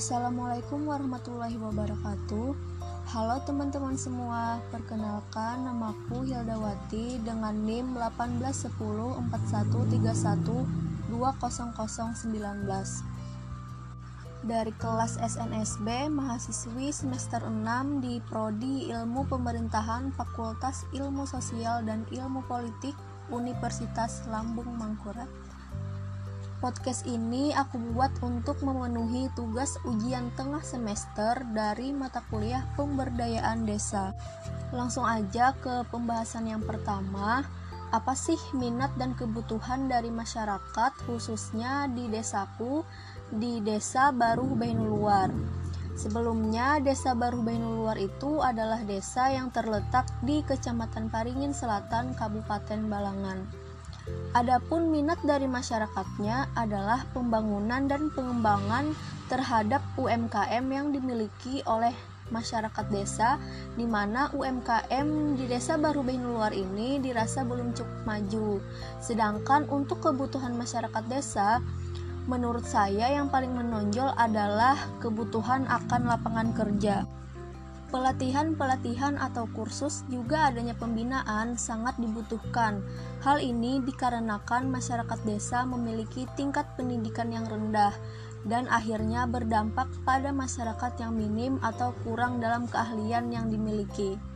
Assalamualaikum warahmatullahi wabarakatuh. Halo teman-teman semua, perkenalkan namaku Hildawati dengan NIM 18041312019 dari kelas SNSB mahasiswi semester 6 di Prodi Ilmu Pemerintahan Fakultas Ilmu Sosial dan Ilmu Politik Universitas Lambung Mangkurat. Podcast ini aku buat untuk memenuhi tugas ujian tengah semester dari mata kuliah pemberdayaan desa. Langsung aja ke pembahasan yang pertama. Apa sih minat dan kebutuhan dari masyarakat khususnya di desaku di Desa Baru Bainuluar? Sebelumnya, Desa Baru Bainuluar itu adalah desa yang terletak di Kecamatan Paringin Selatan, Kabupaten Balangan. Adapun minat dari masyarakatnya adalah pembangunan dan pengembangan terhadap UMKM yang dimiliki oleh masyarakat desa di mana UMKM di desa baru Luar ini dirasa belum cukup maju. Sedangkan untuk kebutuhan masyarakat desa menurut saya yang paling menonjol adalah kebutuhan akan lapangan kerja. Pelatihan-pelatihan atau kursus juga adanya pembinaan sangat dibutuhkan. Hal ini dikarenakan masyarakat desa memiliki tingkat pendidikan yang rendah dan akhirnya berdampak pada masyarakat yang minim atau kurang dalam keahlian yang dimiliki.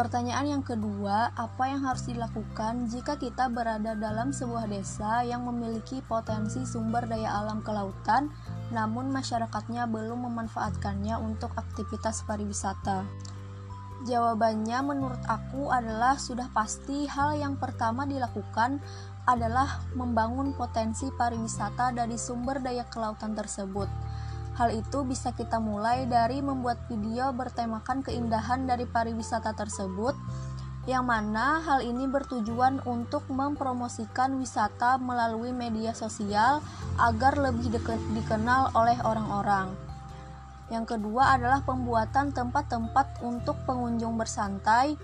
Pertanyaan yang kedua, apa yang harus dilakukan jika kita berada dalam sebuah desa yang memiliki potensi sumber daya alam kelautan, namun masyarakatnya belum memanfaatkannya untuk aktivitas pariwisata? Jawabannya menurut aku adalah sudah pasti hal yang pertama dilakukan adalah membangun potensi pariwisata dari sumber daya kelautan tersebut Hal itu bisa kita mulai dari membuat video bertemakan keindahan dari pariwisata tersebut, yang mana hal ini bertujuan untuk mempromosikan wisata melalui media sosial agar lebih dikenal oleh orang-orang. Yang kedua adalah pembuatan tempat-tempat untuk pengunjung bersantai,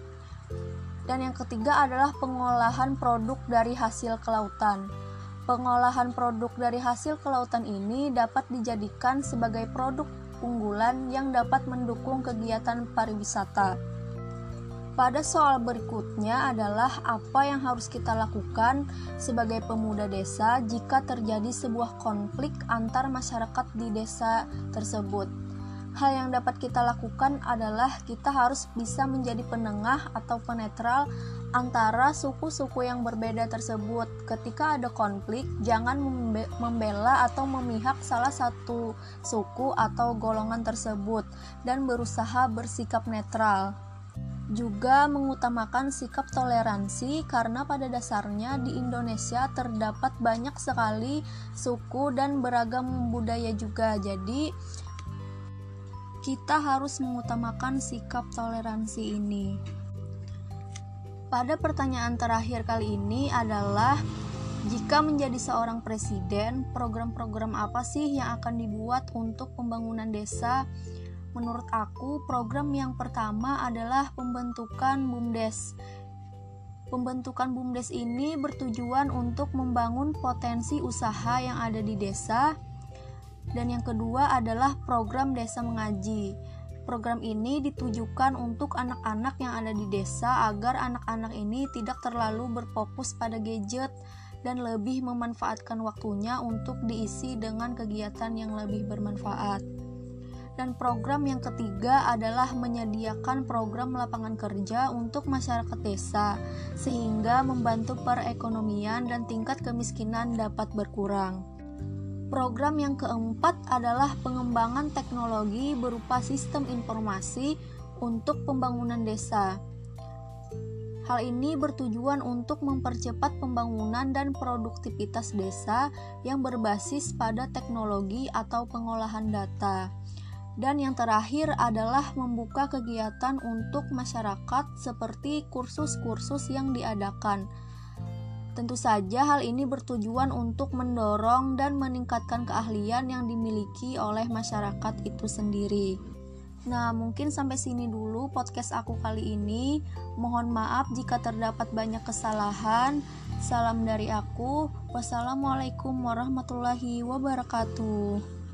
dan yang ketiga adalah pengolahan produk dari hasil kelautan. Pengolahan produk dari hasil kelautan ini dapat dijadikan sebagai produk unggulan yang dapat mendukung kegiatan pariwisata. Pada soal berikutnya adalah apa yang harus kita lakukan sebagai pemuda desa jika terjadi sebuah konflik antar masyarakat di desa tersebut. Hal yang dapat kita lakukan adalah kita harus bisa menjadi penengah atau penetral antara suku-suku yang berbeda tersebut. Ketika ada konflik, jangan membela atau memihak salah satu suku atau golongan tersebut dan berusaha bersikap netral juga mengutamakan sikap toleransi karena pada dasarnya di Indonesia terdapat banyak sekali suku dan beragam budaya juga. Jadi kita harus mengutamakan sikap toleransi ini. Pada pertanyaan terakhir kali ini adalah jika menjadi seorang presiden, program-program apa sih yang akan dibuat untuk pembangunan desa? Menurut aku, program yang pertama adalah pembentukan BUMDes. Pembentukan BUMDes ini bertujuan untuk membangun potensi usaha yang ada di desa dan yang kedua adalah program Desa Mengaji. Program ini ditujukan untuk anak-anak yang ada di desa agar anak-anak ini tidak terlalu berfokus pada gadget dan lebih memanfaatkan waktunya untuk diisi dengan kegiatan yang lebih bermanfaat. Dan program yang ketiga adalah menyediakan program lapangan kerja untuk masyarakat desa, sehingga membantu perekonomian dan tingkat kemiskinan dapat berkurang. Program yang keempat adalah pengembangan teknologi berupa sistem informasi untuk pembangunan desa. Hal ini bertujuan untuk mempercepat pembangunan dan produktivitas desa yang berbasis pada teknologi atau pengolahan data. Dan yang terakhir adalah membuka kegiatan untuk masyarakat seperti kursus-kursus yang diadakan Tentu saja hal ini bertujuan untuk mendorong dan meningkatkan keahlian yang dimiliki oleh masyarakat itu sendiri. Nah, mungkin sampai sini dulu podcast aku kali ini. Mohon maaf jika terdapat banyak kesalahan. Salam dari aku. Wassalamualaikum warahmatullahi wabarakatuh.